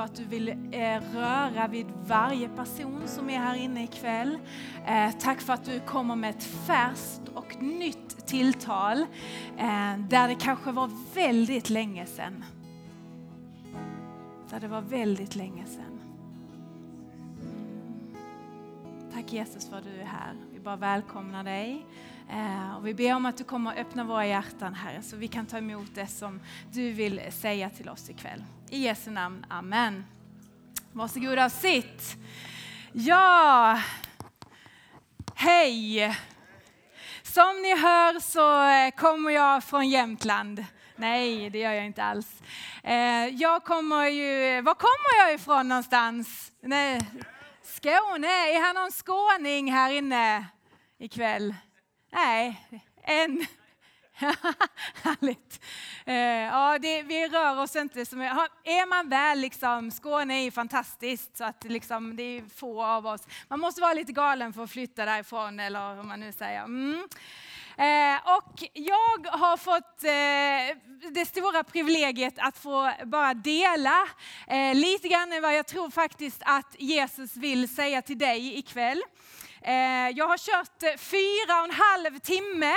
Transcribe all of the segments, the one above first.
för att du vill eh, röra vid varje person som är här inne ikväll. Eh, tack för att du kommer med ett färskt och nytt tilltal eh, där det kanske var väldigt länge sedan. Där det var väldigt länge sedan. Tack Jesus för att du är här. Vi bara välkomnar dig. Eh, och vi ber om att du kommer att öppna våra hjärtan, Herre, så vi kan ta emot det som du vill säga till oss ikväll. I Jesu namn, Amen. Varsågoda och sitt. Ja, hej! Som ni hör så eh, kommer jag från Jämtland. Nej, det gör jag inte alls. Eh, jag kommer ju, var kommer jag ifrån någonstans? Nej, Skåne, är här någon skåning här inne ikväll? Nej, en. Härligt. Eh, ja, det, vi rör oss inte som... Är man väl liksom, Skåne är ju fantastiskt så att liksom, det är få av oss. Man måste vara lite galen för att flytta därifrån eller hur man nu säger. Mm. Eh, och jag har fått eh, det stora privilegiet att få bara dela eh, lite grann vad jag tror faktiskt att Jesus vill säga till dig ikväll. Eh, jag har kört eh, fyra och en halv timme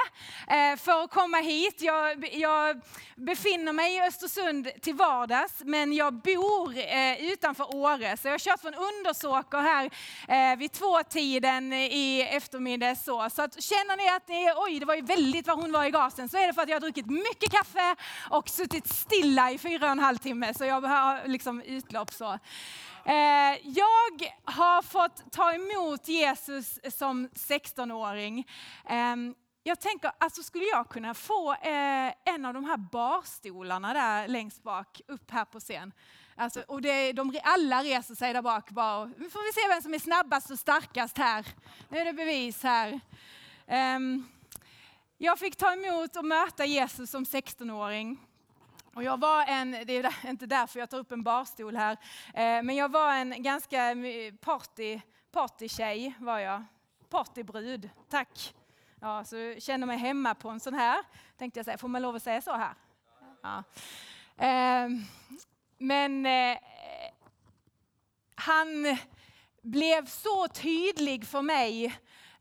eh, för att komma hit. Jag, jag befinner mig i Östersund till vardags, men jag bor utanför Åre. Så jag har kört från Undersåker här vid tvåtiden i eftermiddag. Så, så att, känner ni att ni, oj, det var ju väldigt vad hon var i gasen, så är det för att jag har druckit mycket kaffe och suttit stilla i fyra och en halv timme. Så jag har liksom utlopp så. Eh, jag har fått ta emot Jesus som 16-åring. Ehm, jag tänker, alltså skulle jag kunna få eh, en av de här barstolarna där längst bak upp här på scen? Alltså, och det, de, alla reser sig där bak bara. Nu får vi se vem som är snabbast och starkast här. Nu är det bevis här. Ehm, jag fick ta emot och möta Jesus som 16-åring. Och jag var en, det är inte därför jag tar upp en barstol här, eh, men jag var en ganska party, partytjej var jag. Partybrud, tack. Ja, så känner mig hemma på en sån här, tänkte jag säga. Får man lov att säga så här? Ja. Ehm, men eh, han blev så tydlig för mig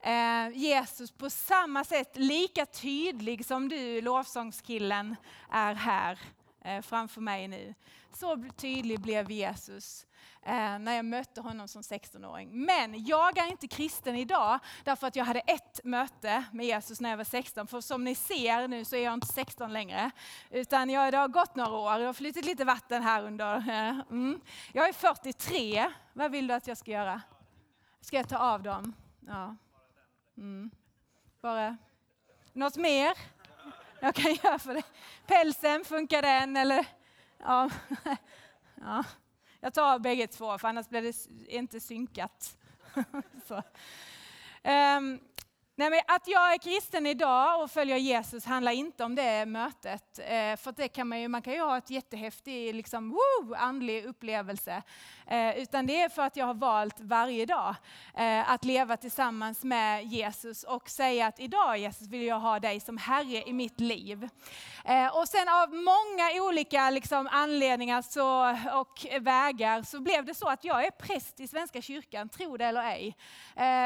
eh, Jesus på samma sätt, lika tydlig som du lovsångskillen är här. Eh, framför mig nu. Så tydlig blev Jesus eh, när jag mötte honom som 16-åring. Men jag är inte kristen idag därför att jag hade ett möte med Jesus när jag var 16. För som ni ser nu så är jag inte 16 längre. Utan jag, det har gått några år, jag har flyttat lite vatten här under. Eh, mm. Jag är 43. Vad vill du att jag ska göra? Ska jag ta av dem? Ja. Mm. Bara något mer? Jag kan göra för dig. Pälsen, funkar den? Eller, ja. ja. Jag tar bägge två, för annars blir det inte synkat. um, Nej, men att jag är kristen idag och följer Jesus handlar inte om det mötet. Eh, för det kan man, ju, man kan ju ha ett jättehäftig liksom, woo, andlig upplevelse. Eh, utan det är för att jag har valt varje dag eh, att leva tillsammans med Jesus och säga att idag Jesus vill jag ha dig som Herre i mitt liv. Och sen av många olika liksom, anledningar så, och vägar så blev det så att jag är präst i Svenska kyrkan, tro det eller ej.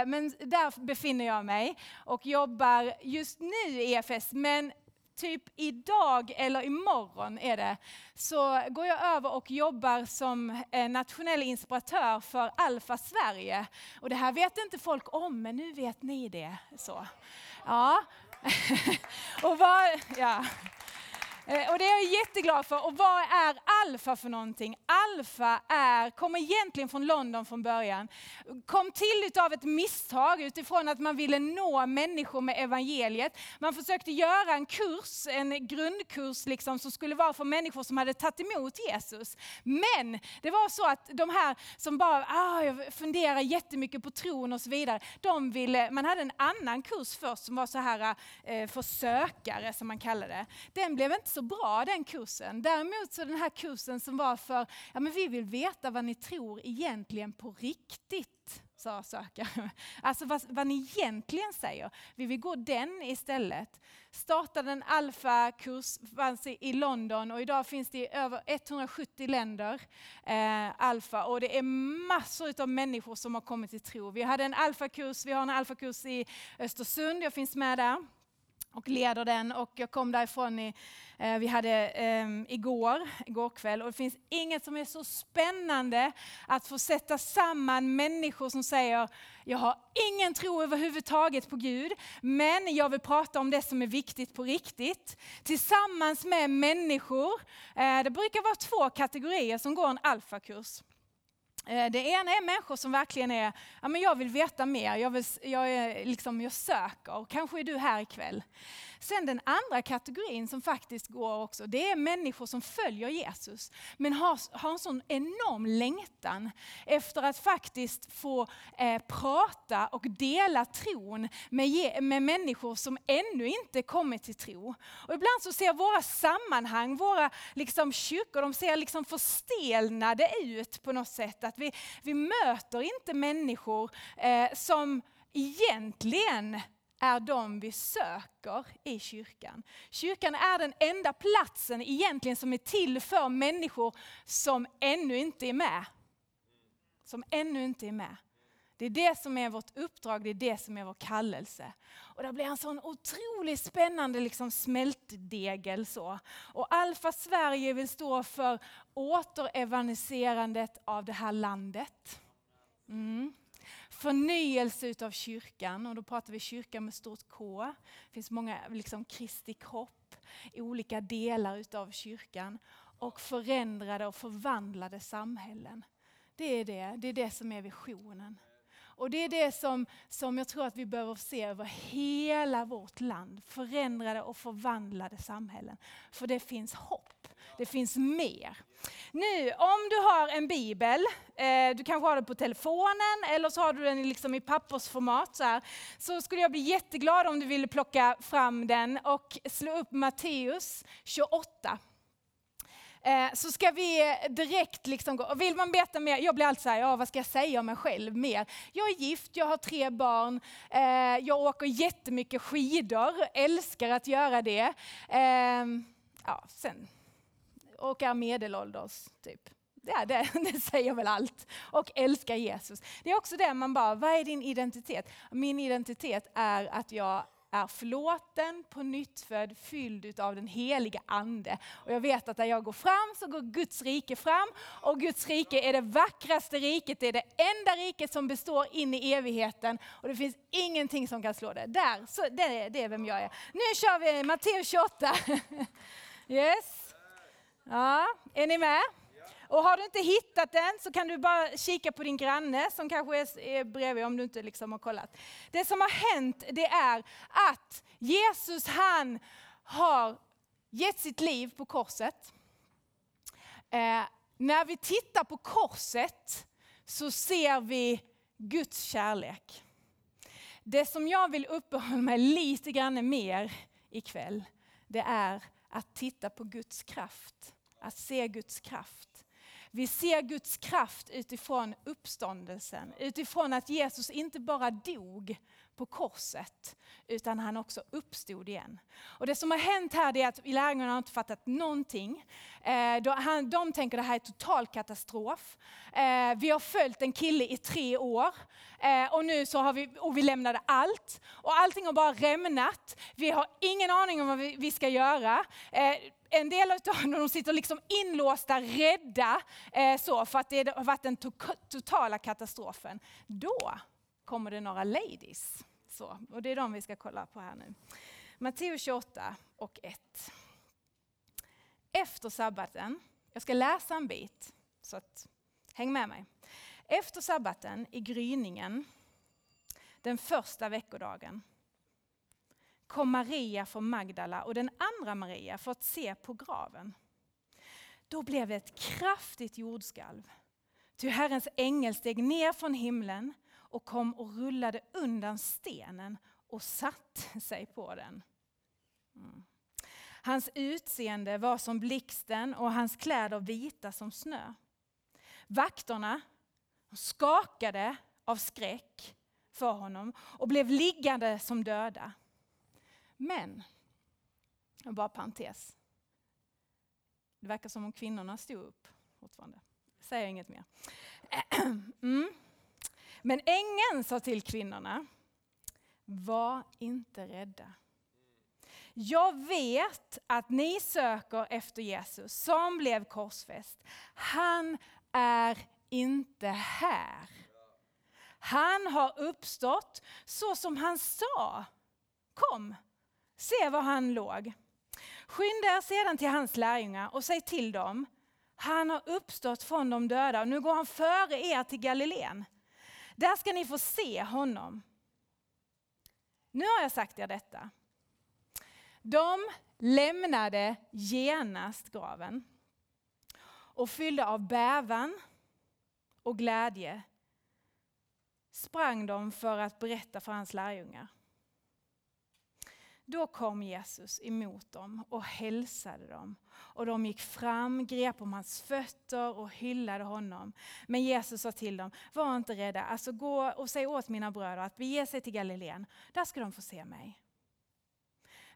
Men där befinner jag mig och jobbar just nu i EFS, men typ idag eller imorgon är det, så går jag över och jobbar som eh, nationell inspiratör för Alfa Sverige. Och det här vet inte folk om, men nu vet ni det. Så. Ja. och vad, ja. Eh, och det är jag jätteglad för. Och vad är alfa för någonting? Alfa är, kommer egentligen från London från början. Kom till av ett misstag utifrån att man ville nå människor med evangeliet. Man försökte göra en kurs, en grundkurs liksom, som skulle vara för människor som hade tagit emot Jesus. Men det var så att de här som bara ah, jag funderar jättemycket på tron och så vidare. De ville, man hade en annan kurs först som var så här eh, för sökare som man kallade det. Den blev inte så bra den kursen. Däremot så den här kursen som var för, ja men vi vill veta vad ni tror egentligen på riktigt. sa sökaren. Alltså vad, vad ni egentligen säger. Vi vill gå den istället. Startade en alfakurs fanns i London och idag finns det i över 170 länder eh, alfa och det är massor av människor som har kommit till tro. Vi hade en alfakurs, vi har en alfakurs i Östersund, jag finns med där och leder den och jag kom därifrån i, eh, vi hade eh, igår, igår kväll och det finns inget som är så spännande att få sätta samman människor som säger jag har ingen tro överhuvudtaget på Gud men jag vill prata om det som är viktigt på riktigt. Tillsammans med människor, eh, det brukar vara två kategorier som går en alfakurs. Eh, det ena är människor som verkligen är, ja men jag vill veta mer, jag, vill, jag, är, liksom, jag söker, kanske är du här ikväll. Sen den andra kategorin som faktiskt går också, det är människor som följer Jesus, men har, har en sån enorm längtan efter att faktiskt få eh, prata och dela tron med, med människor som ännu inte kommit till tro. Och ibland så ser våra sammanhang, våra liksom, kyrkor, de ser liksom förstelnade ut på något sätt. Att vi, vi möter inte människor eh, som egentligen är de vi söker i kyrkan. Kyrkan är den enda platsen egentligen som är till för människor som ännu inte är med. Som ännu inte är med. Det är det som är vårt uppdrag, det är det som är vår kallelse. Och det blir en sån otroligt spännande liksom smältdegel. Så. Och Alfa Sverige vill stå för återevaniserandet av det här landet. Mm förnyelse utav kyrkan och då pratar vi kyrka med stort K. Det finns många liksom Kristi kropp i olika delar utav kyrkan och förändrade och förvandlade samhällen. Det är det, det är det som är visionen. Och det är det som, som jag tror att vi behöver se över hela vårt land. Förändrade och förvandlade samhällen. För det finns hopp. Det finns mer. Nu, om du har en bibel, eh, du kanske har den på telefonen eller så har du den liksom i pappersformat så, här, så skulle jag bli jätteglad om du ville plocka fram den och slå upp Matteus 28. Eh, så ska vi eh, direkt liksom gå, vill man veta mer, jag blir alltid såhär, ja vad ska jag säga om mig själv mer? Jag är gift, jag har tre barn, eh, jag åker jättemycket skidor, älskar att göra det. Eh, ja, sen och är medelålders. Typ. Ja, det, det, säger väl allt. Och älskar Jesus. Det är också det man bara, vad är din identitet? Min identitet är att jag är förlåten, på nyttfödd, fylld av den heliga Ande. Och jag vet att där jag går fram så går Guds rike fram. Och Guds rike är det vackraste riket, det är det enda riket som består in i evigheten. Och det finns ingenting som kan slå det. Där, så det, är, det är vem jag är. Nu kör vi Matteus 28. Yes. Ja, är ni med? Och har du inte hittat den så kan du bara kika på din granne som kanske är bredvid om du inte liksom har kollat. Det som har hänt det är att Jesus han har gett sitt liv på korset. Eh, när vi tittar på korset så ser vi Guds kärlek. Det som jag vill uppehålla mig lite grann mer ikväll, det är att titta på Guds kraft att se Guds kraft. Vi ser Guds kraft utifrån uppståndelsen, utifrån att Jesus inte bara dog på korset, utan han också uppstod igen. Och det som har hänt här är att lärjungarna har inte fattat någonting. Eh, de, tänker att det här är total katastrof. Eh, vi har följt en kille i tre år eh, och nu så har vi, och vi lämnade allt. Och allting har bara rämnat. Vi har ingen aning om vad vi ska göra en del av dem sitter liksom inlåsta, rädda, eh, så, för att det har varit den to totala katastrofen. Då kommer det några ladies. Så, och det är de vi ska kolla på här nu. Matteus 28 och 1. Efter sabbaten, jag ska läsa en bit, så att, häng med mig. Efter sabbaten i gryningen, den första veckodagen, kom Maria från Magdala och den andra Maria för att se på graven. Då blev det ett kraftigt jordskalv. Ty Herrens ängel steg ner från himlen och kom och rullade undan stenen och satte sig på den. Mm. Hans utseende var som blixten och hans kläder vita som snö. Vakterna skakade av skräck för honom och blev liggande som döda. Men, bara parentes. Det verkar som om kvinnorna stod upp fortfarande. Säger inget mer. Mm. Men ängeln sa till kvinnorna, var inte rädda. Jag vet att ni söker efter Jesus som blev korsfäst. Han är inte här. Han har uppstått så som han sa. Kom, se var han låg. Skynda er sedan till hans lärjungar och säg till dem, han har uppstått från de döda och nu går han före er till Galileen. Där ska ni få se honom. Nu har jag sagt er detta. De lämnade genast graven och fyllda av bävan och glädje sprang de för att berätta för hans lärjungar. Då kom Jesus emot dem och hälsade dem. Och de gick fram, grep om hans fötter och hyllade honom. Men Jesus sa till dem, var inte rädda, alltså gå och säg åt mina bröder att bege sig till Galileen. Där ska de få se mig.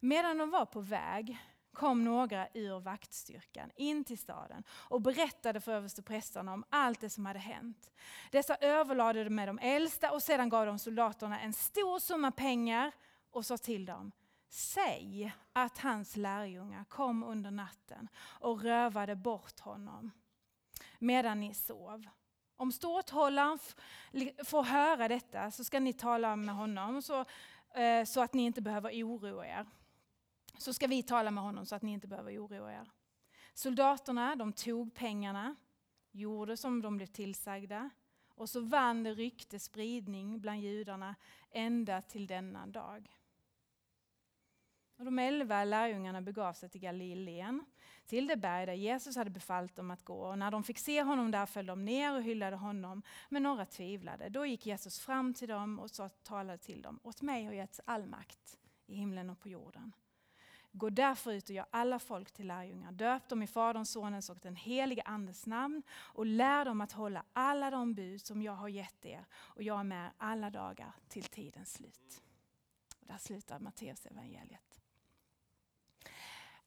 Medan de var på väg kom några ur vaktstyrkan in till staden och berättade för översteprästerna om allt det som hade hänt. Dessa överlade det med de äldsta och sedan gav de soldaterna en stor summa pengar och sa till dem, säg att hans lärjungar kom under natten och rövade bort honom medan ni sov. Om ståthållaren får höra detta så ska ni tala med honom så, eh, så att ni inte behöver oroa er så ska vi tala med honom så att ni inte behöver oroa er. Soldaterna de tog pengarna, gjorde som de blev tillsagda och så vann det rykte spridning bland judarna ända till denna dag. Och de elva lärjungarna begav sig till Galileen, till det berg där Jesus hade befallt dem att gå. Och när de fick se honom där föll de ner och hyllade honom, men några tvivlade. Då gick Jesus fram till dem och sa, talade till dem. Åt mig har getts all makt i himlen och på jorden. Gå därför ut och gör alla folk till lärjungar. Döp dem i Faderns, Sonens och den helige Andes namn och lär dem att hålla alla de bud som jag har gett er. Och jag är med alla dagar till tidens slut. Och där slutar Matteus evangeliet.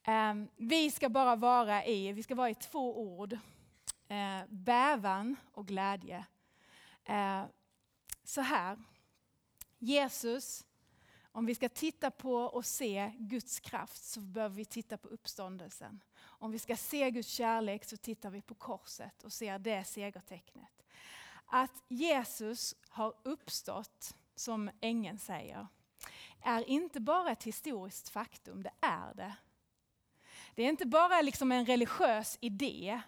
Um, vi ska bara vara i, vi ska vara i två ord. Uh, bävan och glädje. Uh, så här, Jesus om vi ska titta på och se Guds kraft så behöver vi titta på uppståndelsen. Om vi ska se Guds kärlek så tittar vi på korset och ser det segertecknet. Att Jesus har uppstått, som ängeln säger, är inte bara ett historiskt faktum, det är det. Det är inte bara liksom en religiös idé,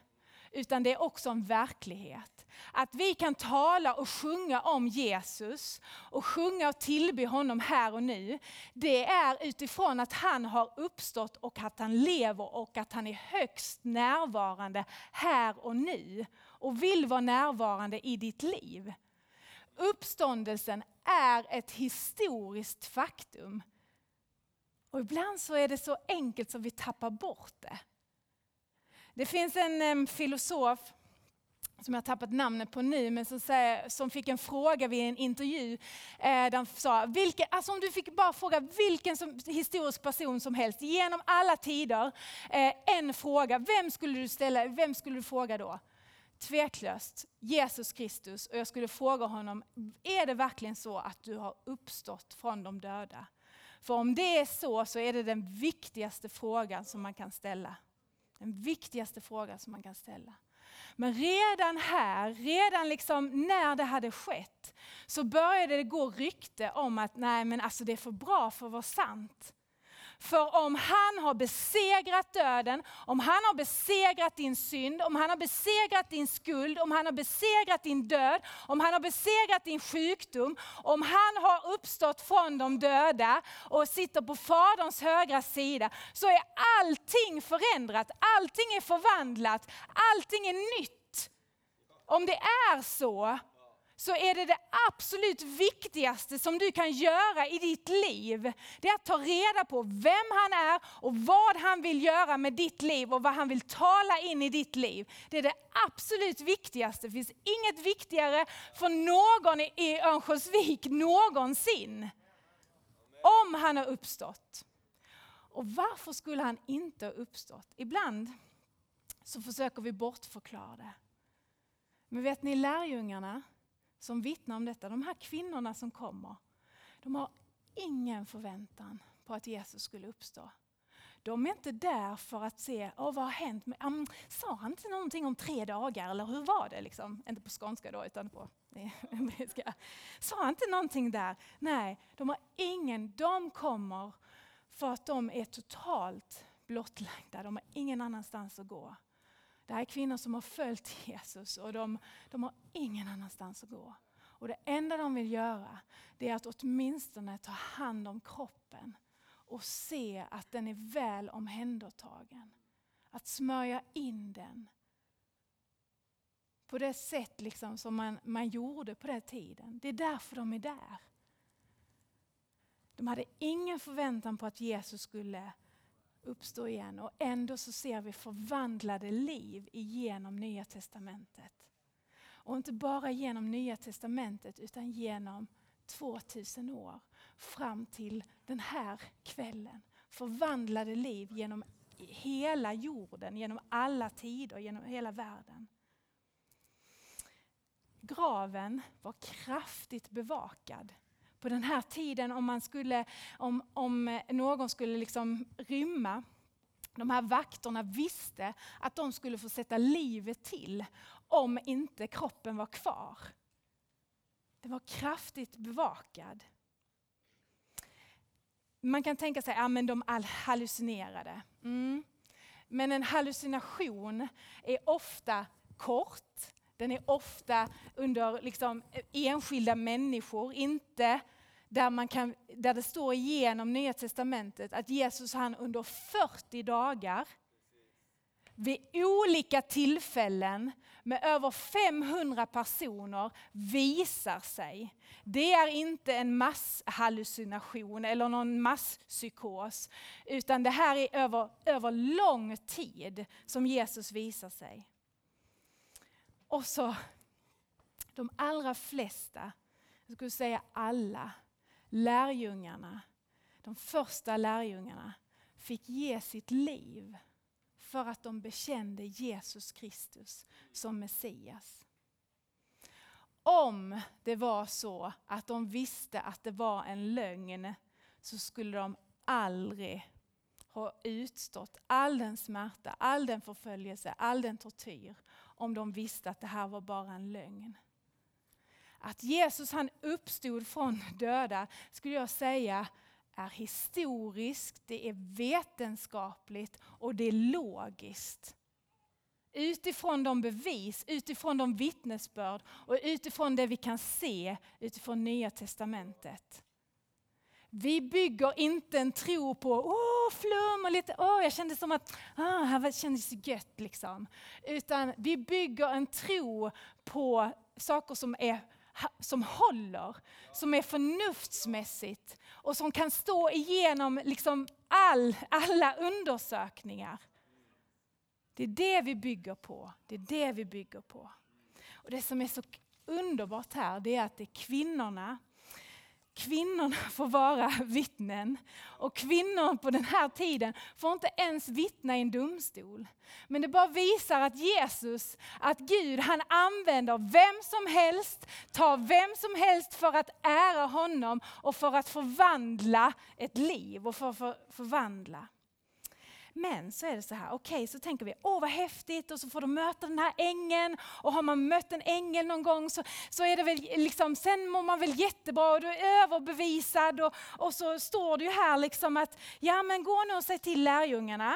utan det är också en verklighet. Att vi kan tala och sjunga om Jesus och sjunga och tillbe honom här och nu. Det är utifrån att han har uppstått och att han lever och att han är högst närvarande här och nu. Och vill vara närvarande i ditt liv. Uppståndelsen är ett historiskt faktum. Och ibland så är det så enkelt som vi tappar bort det. Det finns en filosof som jag har tappat namnet på nu, men som, säger, som fick en fråga vid en intervju. Eh, de sa, vilken, alltså om du fick bara fråga vilken som, historisk person som helst genom alla tider, eh, en fråga, vem skulle du ställa, vem skulle du fråga då? Tveklöst Jesus Kristus och jag skulle fråga honom, är det verkligen så att du har uppstått från de döda? För om det är så, så är det den viktigaste frågan som man kan ställa. Den viktigaste frågan som man kan ställa. Men redan här, redan liksom när det hade skett, så började det gå rykte om att nej men alltså det är för bra för att vara sant. För om han har besegrat döden, om han har besegrat din synd, om han har besegrat din skuld, om han har besegrat din död, om han har besegrat din sjukdom, om han har uppstått från de döda och sitter på Faderns högra sida, så är allting förändrat, allting är förvandlat, allting är nytt. Om det är så, så är det det absolut viktigaste som du kan göra i ditt liv. Det är att ta reda på vem han är och vad han vill göra med ditt liv och vad han vill tala in i ditt liv. Det är det absolut viktigaste. Det finns inget viktigare för någon i Örnsköldsvik någonsin. Om han har uppstått. Och varför skulle han inte ha uppstått? Ibland så försöker vi bortförklara det. Men vet ni lärjungarna, som vittnar om detta, de här kvinnorna som kommer, de har ingen förväntan på att Jesus skulle uppstå. De är inte där för att se, oh, vad har hänt? Med, um, sa han inte någonting om tre dagar eller hur var det? Liksom? Inte på skånska då utan på hebreiska. Sa han inte någonting där? Nej, de har ingen, de kommer för att de är totalt blottlagda. De har ingen annanstans att gå. Det här är kvinnor som har följt Jesus och de, de har ingen annanstans att gå. Och det enda de vill göra det är att åtminstone ta hand om kroppen och se att den är väl omhändertagen. Att smörja in den på det sätt liksom som man, man gjorde på den tiden. Det är därför de är där. De hade ingen förväntan på att Jesus skulle uppstå igen och ändå så ser vi förvandlade liv genom Nya Testamentet. Och inte bara genom Nya Testamentet utan genom 2000 år fram till den här kvällen. Förvandlade liv genom hela jorden, genom alla tider, genom hela världen. Graven var kraftigt bevakad på den här tiden om, man skulle, om, om någon skulle liksom rymma de här vakterna visste att de skulle få sätta livet till om inte kroppen var kvar. Den var kraftigt bevakad. Man kan tänka sig att ja, de hallucinerade. Mm. Men en hallucination är ofta kort, den är ofta under liksom enskilda människor, inte där, man kan, där det står igenom Nya Testamentet att Jesus han under 40 dagar vid olika tillfällen med över 500 personer visar sig. Det är inte en masshallucination eller någon masspsykos, utan det här är över, över lång tid som Jesus visar sig. Och så de allra flesta, jag skulle säga alla, lärjungarna, de första lärjungarna fick ge sitt liv för att de bekände Jesus Kristus som Messias. Om det var så att de visste att det var en lögn så skulle de aldrig ha utstått all den smärta, all den förföljelse, all den tortyr om de visste att det här var bara en lögn. Att Jesus han uppstod från döda skulle jag säga är historiskt, det är vetenskapligt och det är logiskt. Utifrån de bevis, utifrån de vittnesbörd och utifrån det vi kan se utifrån Nya Testamentet. Vi bygger inte en tro på åh, flum och lite, åh, jag kände som att ah, här kändes gött. Liksom. Utan vi bygger en tro på saker som är som håller, som är förnuftsmässigt och som kan stå igenom liksom all, alla undersökningar. Det är det vi bygger på. Det är det vi bygger på. Och Det som är så underbart här det är att det är kvinnorna Kvinnorna får vara vittnen och kvinnor på den här tiden får inte ens vittna i en domstol. Men det bara visar att Jesus, att Gud han använder vem som helst, tar vem som helst för att ära honom och för att förvandla ett liv och för att förvandla. Men så är det så här, okej okay, så tänker vi, åh vad häftigt och så får de möta den här ängeln och har man mött en ängel någon gång så, så är det väl liksom, sen mår man väl jättebra och du är överbevisad och, och så står det ju här liksom att, ja men gå nu och säg till lärjungarna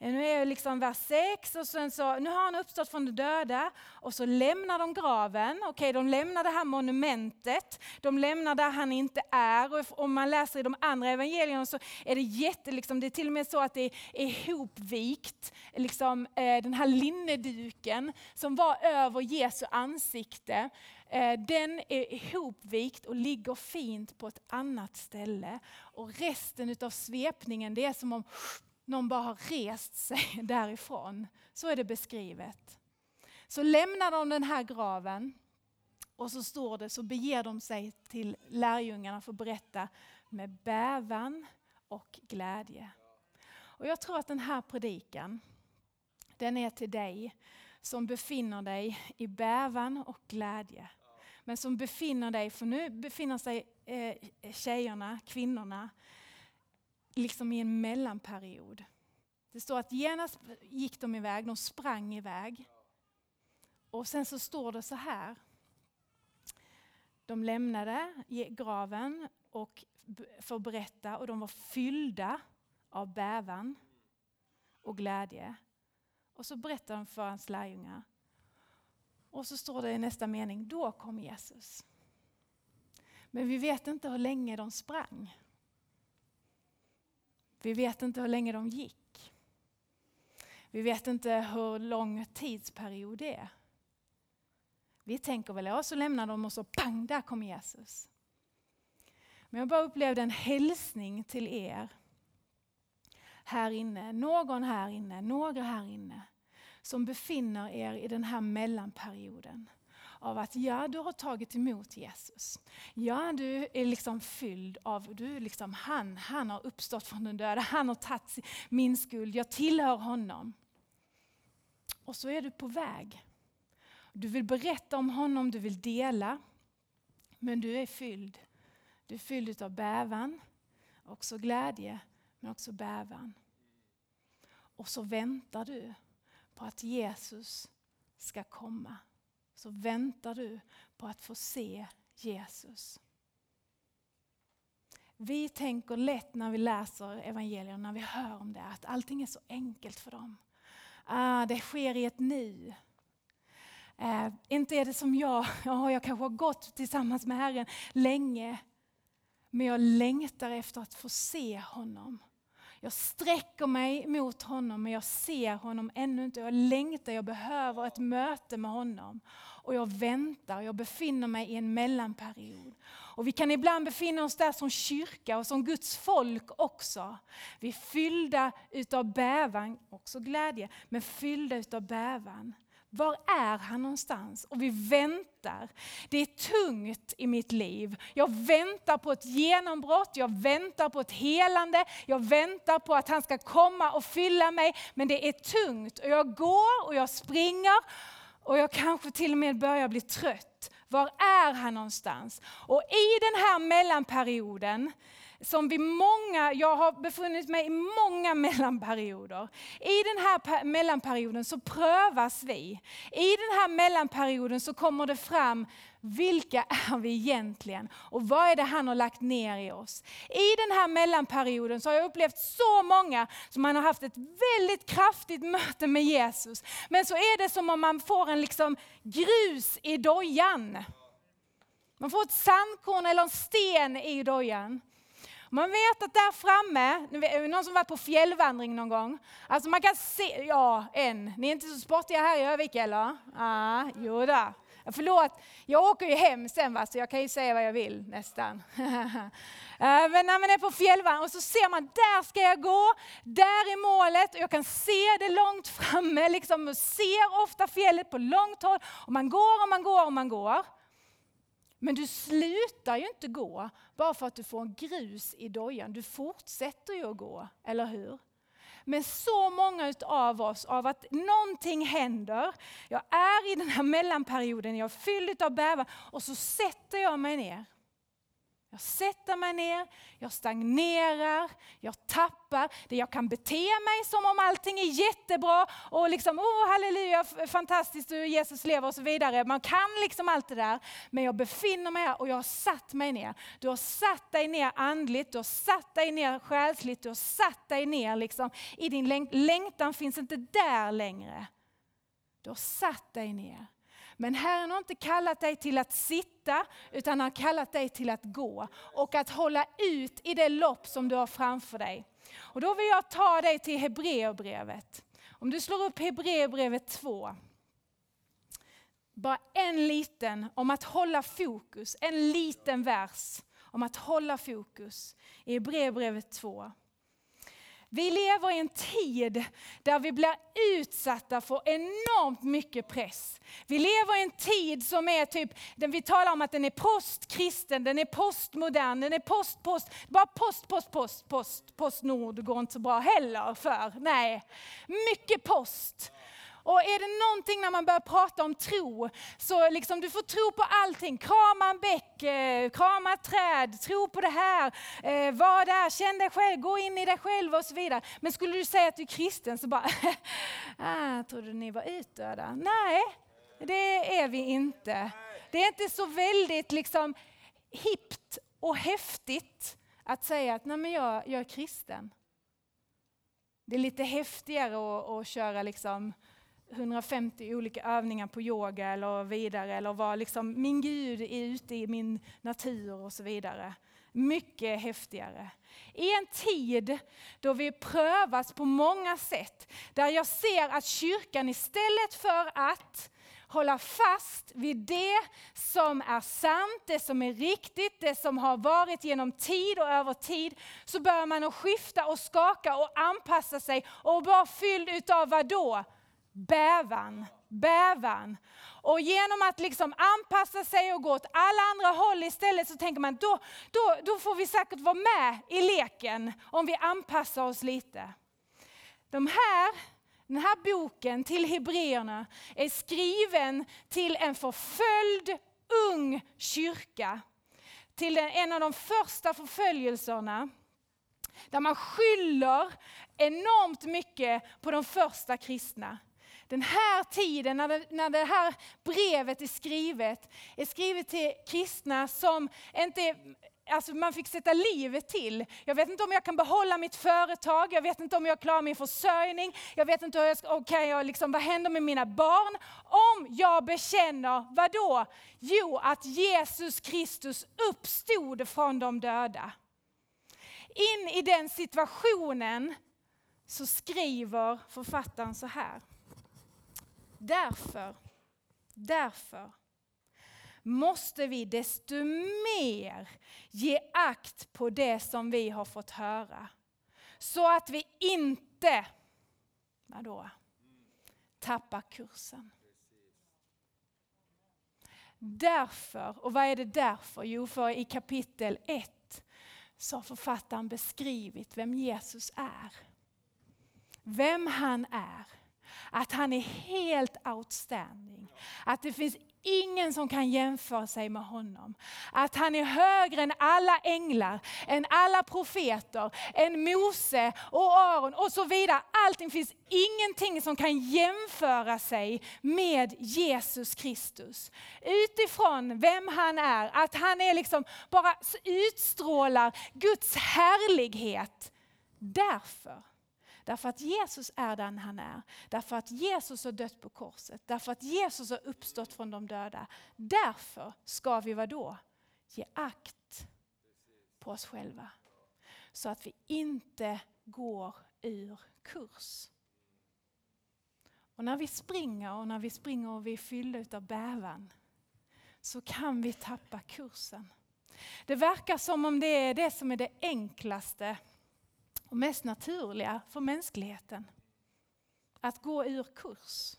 Eh, nu är jag liksom vers 6 och sen så, nu har han uppstått från de döda och så lämnar de graven. Okej, okay, de lämnar det här monumentet, de lämnar där han inte är. Och om man läser i de andra evangelierna så är det jätte, liksom, det är till och med så att det är ihopvikt, liksom, eh, den här linneduken som var över Jesu ansikte. Eh, den är ihopvikt och ligger fint på ett annat ställe. Och resten av svepningen, det är som om någon bara har rest sig därifrån. Så är det beskrivet. Så lämnar de den här graven och så står det, så beger de sig till lärjungarna för att berätta med bävan och glädje. Och jag tror att den här predikan, den är till dig som befinner dig i bävan och glädje. Men som befinner dig, för nu befinner sig eh, tjejerna, kvinnorna, liksom i en mellanperiod. Det står att genast gick de iväg, de sprang iväg. Och sen så står det så här. De lämnade graven och för att berätta och de var fyllda av bävan och glädje. Och så berättar de för hans lärjungar. Och så står det i nästa mening, då kom Jesus. Men vi vet inte hur länge de sprang. Vi vet inte hur länge de gick. Vi vet inte hur lång tidsperiod det är. Vi tänker väl, ja så lämnar de och så pang, där kom Jesus. Men jag bara upplevde en hälsning till er här inne, någon här inne, några här inne som befinner er i den här mellanperioden av att ja, du har tagit emot Jesus. Ja, du är liksom fylld av, du är liksom han, han har uppstått från den döda, han har tagit min skuld, jag tillhör honom. Och så är du på väg. Du vill berätta om honom, du vill dela, men du är fylld. Du är fylld av bävan, också glädje, men också bävan. Och så väntar du på att Jesus ska komma. Så väntar du på att få se Jesus. Vi tänker lätt när vi läser evangelierna, när vi hör om det, att allting är så enkelt för dem. Ah, det sker i ett nu. Eh, inte är det som jag, oh, jag kanske har gått tillsammans med Herren länge, men jag längtar efter att få se honom. Jag sträcker mig mot honom men jag ser honom ännu inte. Jag längtar, jag behöver ett möte med honom. Och jag väntar, jag befinner mig i en mellanperiod. Och vi kan ibland befinna oss där som kyrka och som Guds folk också. Vi är fyllda utav bävan, också glädje, men fyllda utav bävan. Var är han någonstans? Och vi väntar. Det är tungt i mitt liv. Jag väntar på ett genombrott, jag väntar på ett helande, jag väntar på att han ska komma och fylla mig. Men det är tungt och jag går och jag springer och jag kanske till och med börjar bli trött. Var är han någonstans? Och i den här mellanperioden som vi många, jag har befunnit mig i många mellanperioder. I den här mellanperioden så prövas vi. I den här mellanperioden så kommer det fram vilka är vi egentligen och vad är det han har lagt ner i oss? I den här mellanperioden så har jag upplevt så många som man har haft ett väldigt kraftigt möte med Jesus. Men så är det som om man får en liksom grus i dojan. Man får ett sandkorn eller en sten i dojan. Man vet att där framme, någon som varit på fjällvandring någon gång? Alltså man kan se, ja en, ni är inte så sportiga här i Övik eller? Ah, jo då. Förlåt, jag åker ju hem sen va, så jag kan ju säga vad jag vill nästan. Eh, men när man är på fjällvandring och så ser man, där ska jag gå, där är målet och jag kan se det långt framme, liksom, ser ofta fjället på långt håll och man går och man går och man går. Men du slutar ju inte gå bara för att du får en grus i dojan. Du fortsätter ju att gå, eller hur? Men så många av oss, av att någonting händer, jag är i den här mellanperioden, jag är fylld av bävan och så sätter jag mig ner. Jag sätter mig ner, jag stagnerar, jag tappar. Det jag kan bete mig som om allting är jättebra och liksom, oh halleluja, fantastiskt, Jesus lever och så vidare. Man kan liksom allt det där. Men jag befinner mig här och jag har satt mig ner. Du har satt dig ner andligt, du har satt dig ner själsligt, du har satt dig ner liksom i din läng längtan finns inte där längre. Du har satt dig ner. Men Herren har inte kallat dig till att sitta, utan han har kallat dig till att gå och att hålla ut i det lopp som du har framför dig. Och då vill jag ta dig till Hebreerbrevet. Om du slår upp Hebreerbrevet 2. bara en liten om att hålla fokus, en liten vers om att hålla fokus i Hebreerbrevet 2. Vi lever i en tid där vi blir utsatta för enormt mycket press. Vi lever i en tid som är typ, vi talar om att den är postkristen, den är postmodern, den är post, post, bara post, post, post, post, postnord går inte så bra heller för, nej. Mycket post. Och är det någonting när man börjar prata om tro, så liksom du får tro på allting. Krama en bäck, eh, krama ett träd, tro på det här, eh, var där, känn dig själv, gå in i dig själv och så vidare. Men skulle du säga att du är kristen så bara, ah, trodde ni var utdöda? Nej, det är vi inte. Det är inte så väldigt liksom hippt och häftigt att säga att Nej, men jag, jag är kristen. Det är lite häftigare att, att köra liksom 150 olika övningar på yoga eller vidare eller vara liksom, min Gud är ute i min natur och så vidare. Mycket häftigare. I en tid då vi prövas på många sätt, där jag ser att kyrkan istället för att hålla fast vid det som är sant, det som är riktigt, det som har varit genom tid och över tid, så börjar man att skifta och skaka och anpassa sig och vara fylld utav vad då? Bävan, bävan. Och genom att liksom anpassa sig och gå åt alla andra håll istället så tänker man då, då, då får vi säkert vara med i leken om vi anpassar oss lite. De här, den här boken till Hebreerna är skriven till en förföljd ung kyrka. Till en av de första förföljelserna där man skyller enormt mycket på de första kristna. Den här tiden när det, när det här brevet är skrivet, är skrivet till kristna som inte Alltså man fick sätta livet till. Jag vet inte om jag kan behålla mitt företag, jag vet inte om jag klarar min försörjning, jag vet inte hur jag ska, okay, jag liksom, vad händer med mina barn? Om jag bekänner, vad då? Jo, att Jesus Kristus uppstod från de döda. In i den situationen så skriver författaren så här. Därför, därför måste vi desto mer ge akt på det som vi har fått höra. Så att vi inte, vadå, tappar kursen. Därför, och vad är det därför? Jo, för i kapitel 1 så har författaren beskrivit vem Jesus är. Vem han är att han är helt outstanding. Att det finns ingen som kan jämföra sig med honom. Att han är högre än alla änglar, än alla profeter, än Mose och Aron och så vidare. Allting finns ingenting som kan jämföra sig med Jesus Kristus. Utifrån vem han är, att han är liksom bara utstrålar Guds härlighet. Därför Därför att Jesus är den han är. Därför att Jesus har dött på korset. Därför att Jesus har uppstått från de döda. Därför ska vi vadå? Ge akt på oss själva. Så att vi inte går ur kurs. Och när vi springer och när vi springer och vi är fyllda av bävan så kan vi tappa kursen. Det verkar som om det är det som är det enklaste och mest naturliga för mänskligheten. Att gå ur kurs.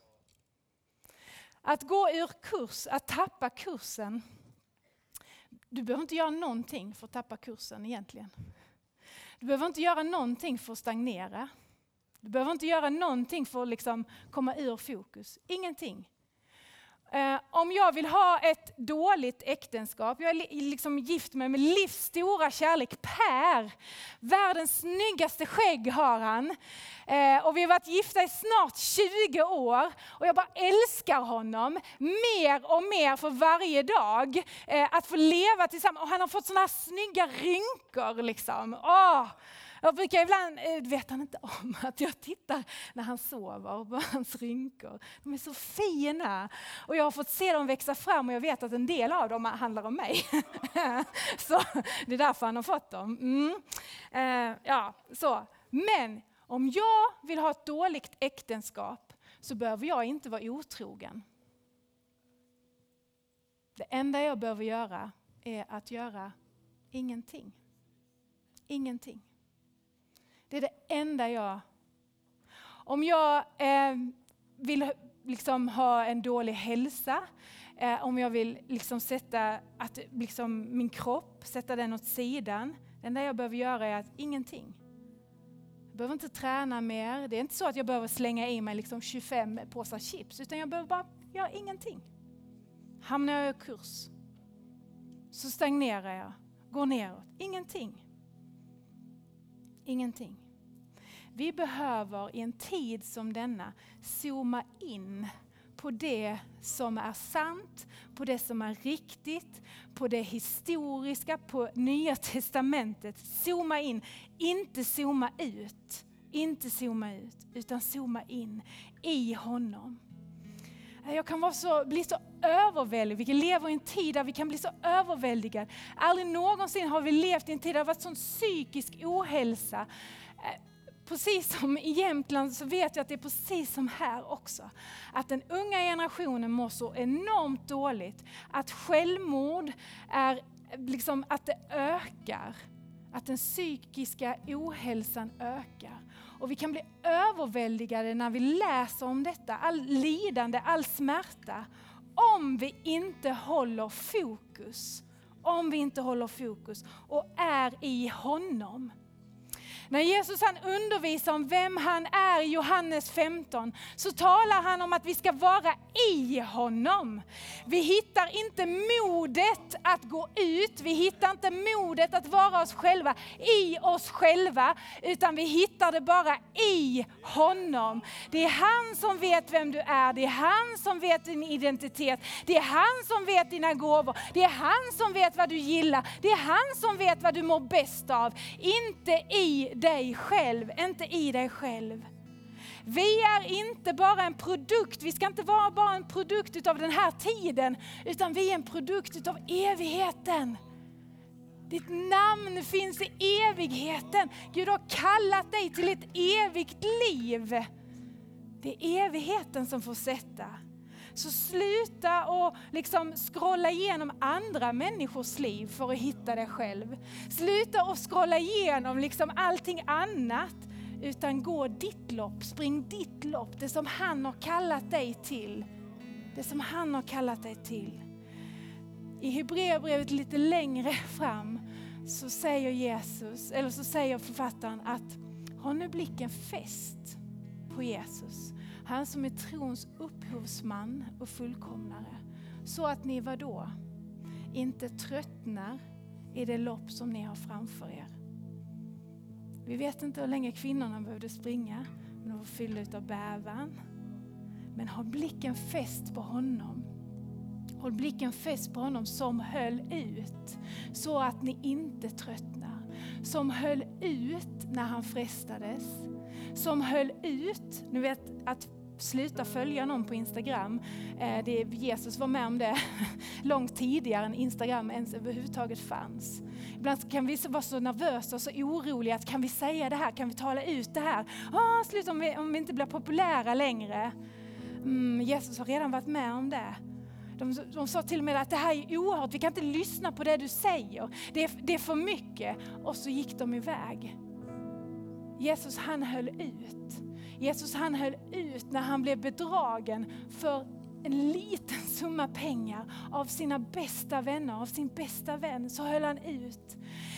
Att gå ur kurs, att tappa kursen. Du behöver inte göra någonting för att tappa kursen egentligen. Du behöver inte göra någonting för att stagnera. Du behöver inte göra någonting för att liksom komma ur fokus. Ingenting. Eh, om jag vill ha ett dåligt äktenskap, jag är liksom gift med min livs stora kärlek Per. Världens snyggaste skägg har han. Eh, och vi har varit gifta i snart 20 år och jag bara älskar honom mer och mer för varje dag. Eh, att få leva tillsammans. Och han har fått sådana här snygga rynkor. Liksom. Åh. Jag brukar ibland, eh, vet han inte om att jag tittar när han sover på hans rynkor. De är så fina. Och jag har fått se dem växa fram och jag vet att en del av dem handlar om mig. så det är därför han har fått dem. Mm. Eh, ja, så. Men om jag vill ha ett dåligt äktenskap så behöver jag inte vara otrogen. Det enda jag behöver göra är att göra ingenting. Ingenting. Det är det enda jag... Om jag eh, vill liksom ha en dålig hälsa, eh, om jag vill liksom sätta att, liksom min kropp, sätta den åt sidan. Det enda jag behöver göra är att ingenting. Jag behöver inte träna mer. Det är inte så att jag behöver slänga i mig liksom 25 påsar chips, utan jag behöver bara göra ingenting. Hamnar jag i kurs så stagnerar jag, går neråt. Ingenting. Ingenting. Vi behöver i en tid som denna zooma in på det som är sant, på det som är riktigt, på det historiska, på Nya Testamentet. Zooma in, inte zooma ut. Inte zooma ut, utan zooma in i honom. Eh, jag kan vara så, bli så överväldigad. Vi lever i en tid där vi kan bli så överväldigade. Aldrig någonsin har vi levt i en tid där det har varit sån psykisk ohälsa. Eh, precis som i Jämtland så vet jag att det är precis som här också. Att den unga generationen mår så enormt dåligt. Att självmord är liksom att det ökar. Att den psykiska ohälsan ökar. Och vi kan bli överväldigade när vi läser om detta, all lidande, all smärta. Om vi inte håller fokus. Om vi inte håller fokus och är i honom. När Jesus han undervisar om vem han är i Johannes 15 så talar han om att vi ska vara i honom. Vi hittar inte modet att gå ut, vi hittar inte modet att vara oss själva i oss själva, utan vi hittar det bara i honom. Det är han som vet vem du är, det är han som vet din identitet, det är han som vet dina gåvor, det är han som vet vad du gillar, det är han som vet vad du mår bäst av. Inte i dig själv, inte i dig själv. Vi är inte bara en produkt, vi ska inte vara bara en produkt av den här tiden, utan vi är en produkt av evigheten. Ditt namn finns i evigheten. Gud har kallat dig till ett evigt liv. Det är evigheten som får sätta. Så sluta och liksom scrolla igenom andra människors liv för att hitta dig själv. Sluta och scrolla igenom liksom allting annat. Utan gå ditt lopp, spring ditt lopp, det som han har kallat dig till. Det som han har kallat dig till. I Hebreerbrevet lite längre fram så säger Jesus, eller så säger författaren att har nu blicken fäst på Jesus han som är trons upphovsman och fullkomnare. Så att ni vadå? då? Inte tröttnar i det lopp som ni har framför er. Vi vet inte hur länge kvinnorna behövde springa, men de var fyllda av bävan. Men ha blicken fäst på honom. Håll blicken fäst på honom som höll ut, så att ni inte tröttnar. Som höll ut när han frestades. Som höll ut, ni vet att sluta följa någon på Instagram. Eh, det, Jesus var med om det långt tidigare än Instagram ens överhuvudtaget fanns. Ibland kan vi vara så nervösa och så oroliga att kan vi säga det här, kan vi tala ut det här? Ah, sluta om vi, om vi inte blir populära längre. Mm, Jesus har redan varit med om det. De, de sa till och med att det här är oerhört, vi kan inte lyssna på det du säger. Det är, det är för mycket. Och så gick de iväg. Jesus han höll ut. Jesus han höll ut när han blev bedragen för en liten summa pengar av sina bästa vänner, av sin bästa vän, så höll han ut.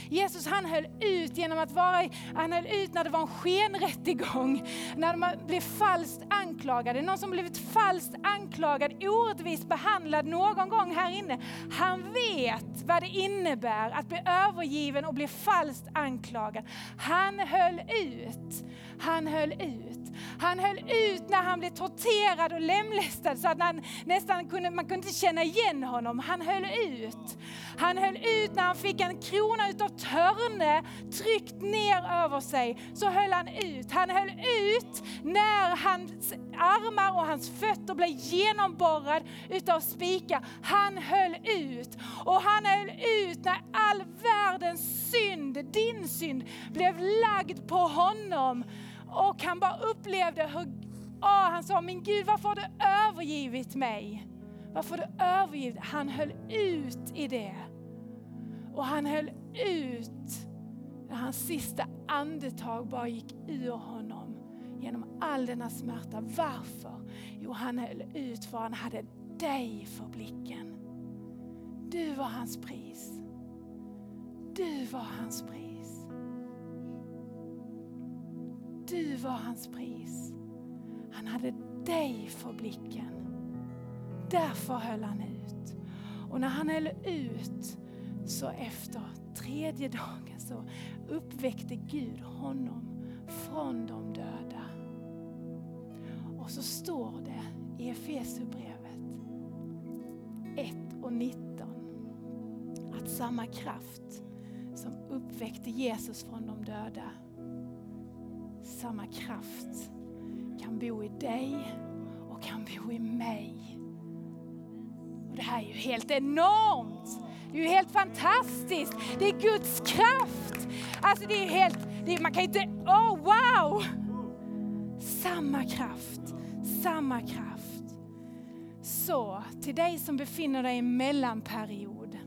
Jesus han höll ut genom att vara, han höll ut när det var en skenrättegång, när man blev falskt anklagade. Någon som blivit falskt anklagad, orättvist behandlad någon gång här inne. Han vet vad det innebär att bli övergiven och bli falskt anklagad. Han höll ut. Han höll ut. Han höll ut när han blev torterad och lemlästad så att han nästan kunde, man kunde inte känna igen honom. Han höll ut. Han höll ut när han fick en krona utav törne tryckt ner över sig. Så höll han ut. Han höll ut när hans armar och hans fötter blev genomborrad utav spikar. Han höll ut. Och han höll ut när all världens synd, din synd, blev lagd på honom. Och han bara upplevde hur, oh, han sa, min Gud varför har du övergivit mig? Varför har du övergivit? Han höll ut i det. Och han höll ut när hans sista andetag bara gick ur honom genom all denna smärta. Varför? Jo, han höll ut för han hade dig för blicken. Du var hans pris. Du var hans pris. Du var hans pris. Han hade dig för blicken. Därför höll han ut. Och när han höll ut så efter tredje dagen så uppväckte Gud honom från de döda. Och så står det i Efesierbrevet 1 och 19 att samma kraft som uppväckte Jesus från de döda, samma kraft kan bo i dig och kan bo i mig. Och Det här är ju helt enormt! Det är ju helt fantastiskt! Det är Guds kraft! Alltså det är helt, det är, man kan inte, oh wow! Samma kraft, samma kraft. Så till dig som befinner dig i en mellanperiod,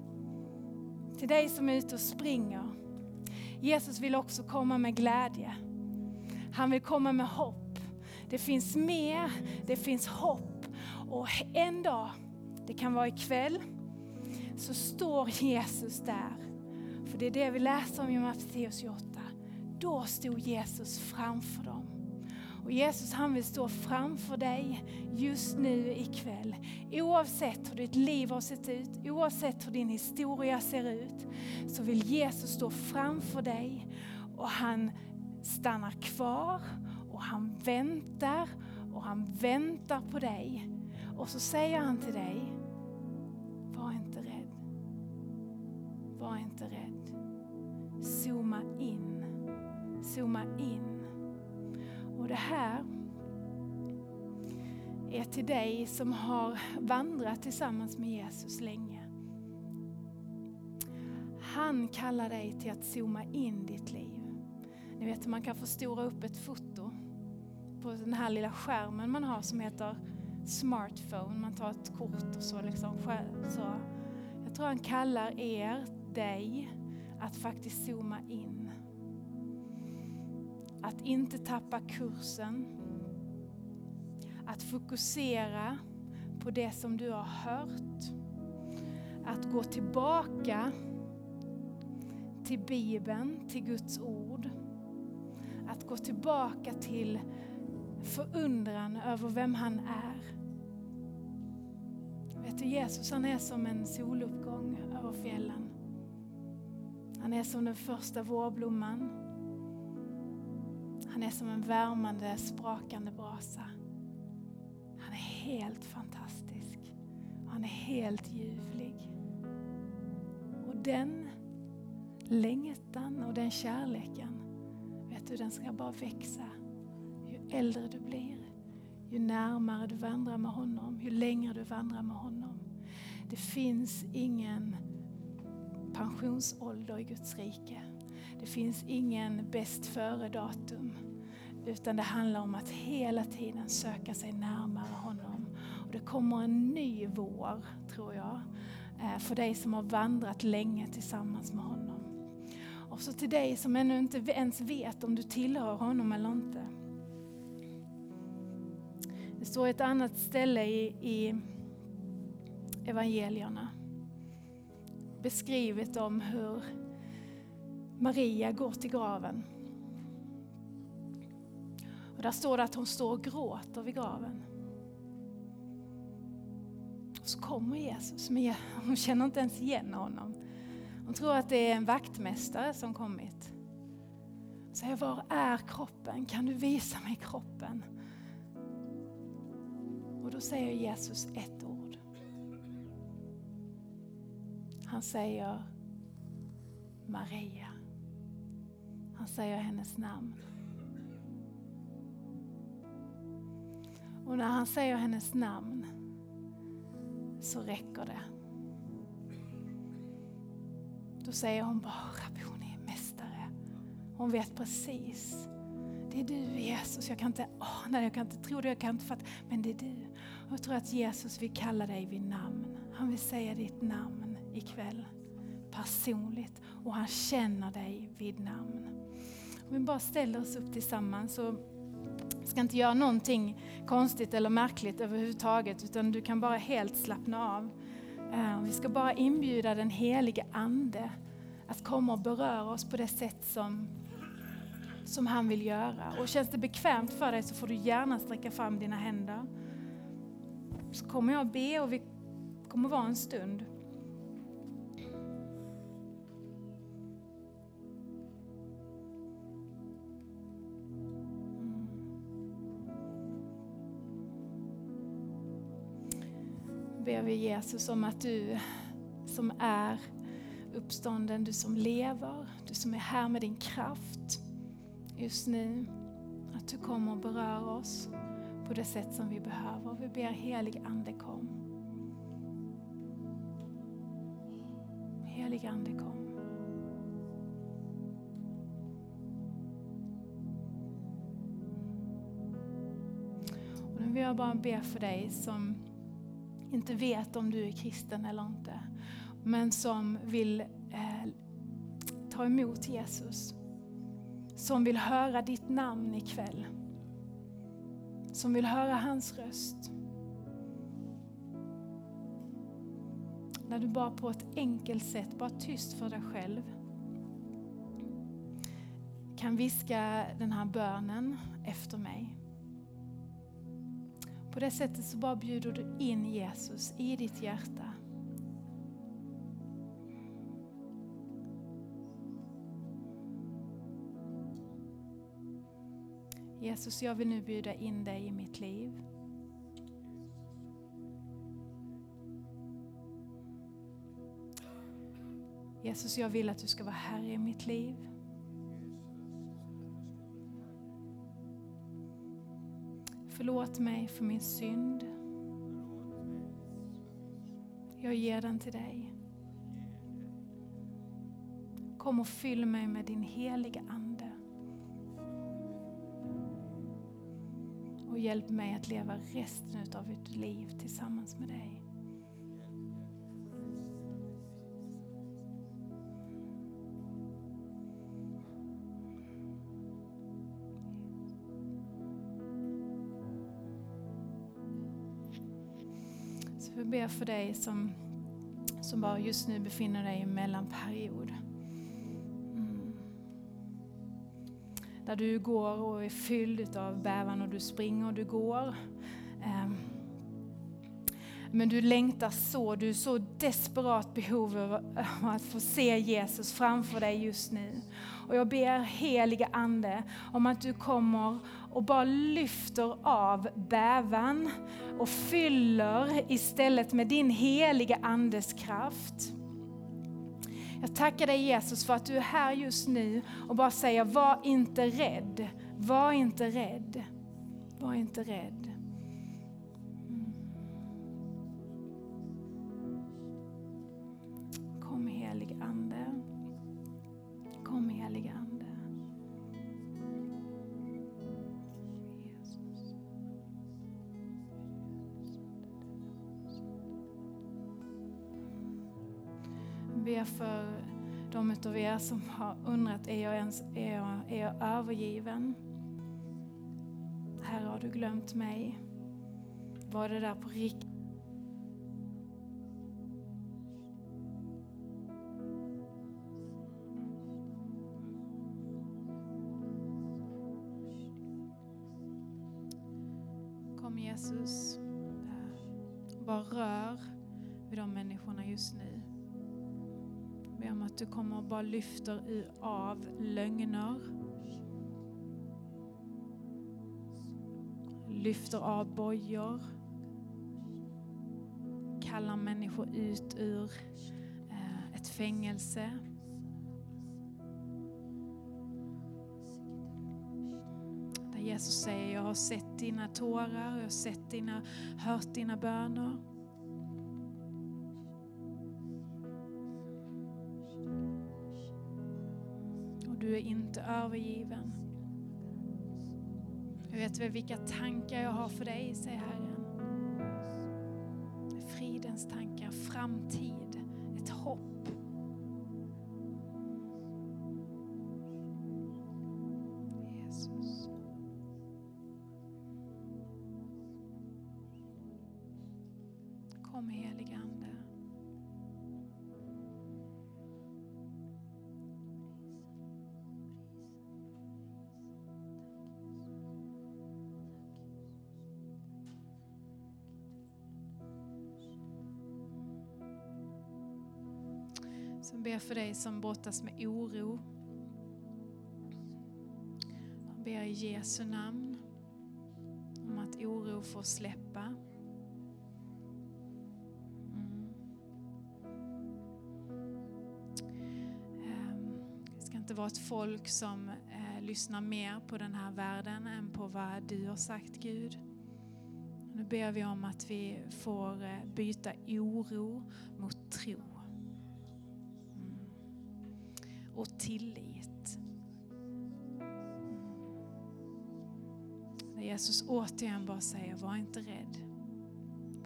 till dig som är ute och springer. Jesus vill också komma med glädje. Han vill komma med hopp. Det finns mer, det finns hopp. Och en dag, det kan vara ikväll, så står Jesus där. För det är det vi läser om i Matteus 28. Då stod Jesus framför dem. Och Jesus han vill stå framför dig just nu ikväll. Oavsett hur ditt liv har sett ut, oavsett hur din historia ser ut, så vill Jesus stå framför dig och han stannar kvar och han väntar och han väntar på dig. Och så säger han till dig, var inte rädd. Var inte rädd. Zooma in. Zooma in. Och det här är till dig som har vandrat tillsammans med Jesus länge. Han kallar dig till att zooma in ditt liv. Ni vet man kan förstora upp ett foto på den här lilla skärmen man har som heter smartphone. Man tar ett kort och så liksom. Så. Jag tror han kallar er, dig, att faktiskt zooma in. Att inte tappa kursen. Att fokusera på det som du har hört. Att gå tillbaka till Bibeln, till Guds ord. Att gå tillbaka till förundran över vem han är. Vet du, Jesus han är som en soluppgång över fjällen. Han är som den första vårblomman. Han är som en värmande, sprakande brasa. Han är helt fantastisk. Han är helt ljuvlig. Och den längtan och den kärleken, vet du, den ska bara växa ju äldre du blir. Ju närmare du vandrar med honom, ju längre du vandrar med honom. Det finns ingen pensionsålder i Guds rike. Det finns ingen bäst före-datum. Utan det handlar om att hela tiden söka sig närmare honom. Och det kommer en ny vår, tror jag, eh, för dig som har vandrat länge tillsammans med honom. Och så till dig som ännu inte ens vet om du tillhör honom eller inte. Det står ett annat ställe i, i evangelierna beskrivet om hur Maria går till graven. Och där står det att hon står och gråter vid graven. Och så kommer Jesus, men hon känner inte ens igen honom. Hon tror att det är en vaktmästare som kommit. Säger, var är kroppen? Kan du visa mig kroppen? Och då säger Jesus ett ord. Han säger Maria. Han säger hennes namn. Och när han säger hennes namn så räcker det. Säger hon bara Rabbi, hon är mästare. Hon vet precis. Det är du Jesus, jag kan inte ana det, jag kan inte tro det, jag kan inte fatta. Men det är du. Jag tror att Jesus vill kalla dig vid namn. Han vill säga ditt namn ikväll personligt och han känner dig vid namn. Om vi bara ställer oss upp tillsammans så ska inte göra någonting konstigt eller märkligt överhuvudtaget utan du kan bara helt slappna av. Eh, vi ska bara inbjuda den helige Ande att komma och beröra oss på det sätt som, som han vill göra. Och känns det bekvämt för dig så får du gärna sträcka fram dina händer. Så kommer jag be och vi kommer vara en stund. Ber vi Jesus om att du som är uppstånden, du som lever, du som är här med din kraft just nu, att du kommer och berör oss på det sätt som vi behöver. Vi ber helig Ande kom. Helig Ande kom. Och nu vill jag bara be för dig som inte vet om du är kristen eller inte, men som vill eh, ta emot Jesus. Som vill höra ditt namn ikväll. Som vill höra hans röst. När du bara på ett enkelt sätt, bara tyst för dig själv, kan viska den här bönen efter mig. På det sättet så bara bjuder du in Jesus i ditt hjärta. Jesus, jag vill nu bjuda in dig i mitt liv. Jesus, jag vill att du ska vara Herre i mitt liv. Förlåt mig för min synd. Jag ger den till dig. Kom och fyll mig med din heliga Ande. Och hjälp mig att leva resten av mitt liv tillsammans med dig. Jag ber för dig som, som bara just nu befinner dig i en mellanperiod. Mm. Där du går och är fylld av bävan och du springer och du går. Men du längtar så, du är så desperat behov av att få se Jesus framför dig just nu. Och jag ber heliga Ande om att du kommer och bara lyfter av bävan och fyller istället med din heliga Andes kraft. Jag tackar dig Jesus för att du är här just nu och bara säger var inte rädd, var inte rädd, var inte rädd. Ber för de av er som har undrat, är jag, ens, är jag, är jag övergiven? Herre, har du glömt mig? Var det där på riktigt? Kom Jesus, bara rör vid de människorna just nu att du kommer och bara lyfter av lögner. Lyfter av bojor. Kallar människor ut ur eh, ett fängelse. Där Jesus säger, jag har sett dina tårar, jag har sett dina, hört dina böner. du är inte övergiven. Jag vet väl vilka tankar jag har för dig, säger Herren. Fridens tankar, framtid. Jag ber för dig som brottas med oro. Jag ber i Jesu namn om att oro får släppa. Mm. Ehm, det ska inte vara ett folk som eh, lyssnar mer på den här världen än på vad du har sagt Gud. Nu ber vi om att vi får eh, byta oro mot tro. Och tillit. När Jesus återigen bara säger, var inte rädd.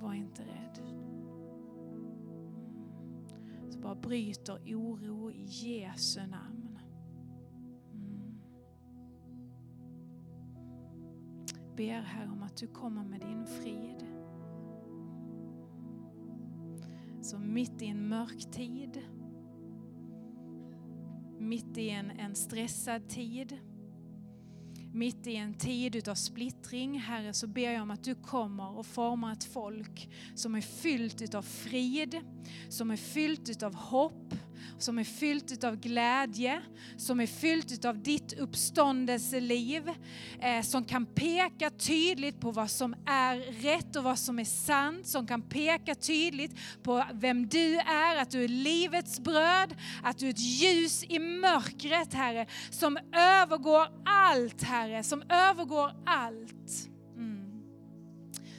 Var inte rädd. Så bara bryter oro i Jesu namn. Mm. Ber här om att du kommer med din frid. Så mitt i en mörk tid, mitt i en, en stressad tid, mitt i en tid utav splittring, Herre, så ber jag om att du kommer och formar ett folk som är fyllt utav frid, som är fyllt utav hopp, som är fyllt utav glädje, som är fyllt utav ditt uppståndelseliv, eh, som kan peka tydligt på vad som är rätt och vad som är sant, som kan peka tydligt på vem du är, att du är livets bröd, att du är ett ljus i mörkret, Herre, som övergår allt, Herre, som övergår allt. Mm.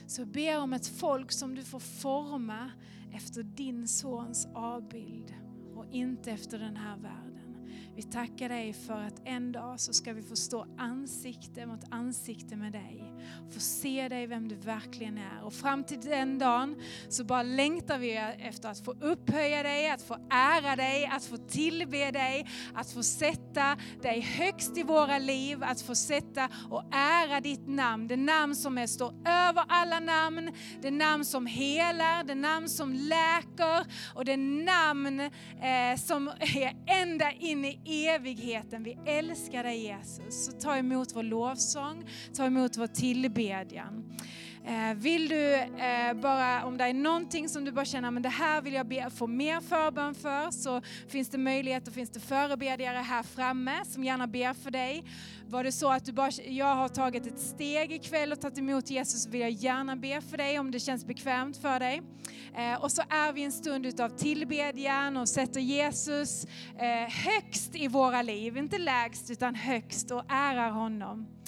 Så ber om ett folk som du får forma efter din sons avbild och inte efter den här världen. Vi tackar dig för att en dag så ska vi få stå ansikte mot ansikte med dig. Få se dig vem du verkligen är. Och fram till den dagen så bara längtar vi efter att få upphöja dig, att få ära dig, att få tillbe dig, att få sätta dig högst i våra liv, att få sätta och ära ditt namn. Det namn som är, står över alla namn, det namn som helar, det namn som läker och det namn eh, som är ända in i evigheten. Vi älskar dig Jesus. Så ta emot vår lovsång, ta emot vår tillbedjan. Eh, vill du eh, bara, om det är någonting som du bara känner, ah, men det här vill jag be, få mer förbön för, så finns det möjlighet och finns det förebedjare här framme som gärna ber för dig. Var det så att du bara, jag har tagit ett steg ikväll och tagit emot Jesus, så vill jag gärna be för dig om det känns bekvämt för dig. Eh, och så är vi en stund utav tillbedjan och sätter Jesus högst i våra liv, inte lägst utan högst och ärar honom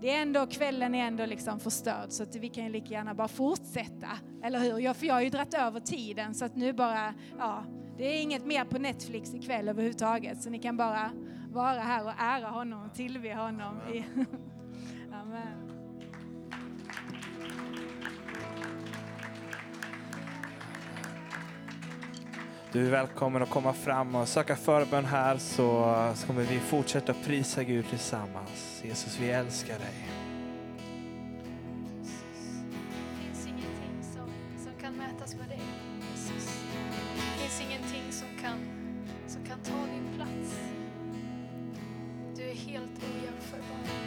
det är ändå, kvällen är ändå liksom förstörd så att vi kan ju lika gärna bara fortsätta. Eller hur? Jag, för jag har ju dragit över tiden så att nu bara, ja, det är inget mer på Netflix ikväll överhuvudtaget. Så ni kan bara vara här och ära honom och tillbe honom. Amen. Amen. Du är välkommen att komma fram och söka förbön här så så kommer vi fortsätta prisa Gud tillsammans. Jesus, vi älskar dig. Det finns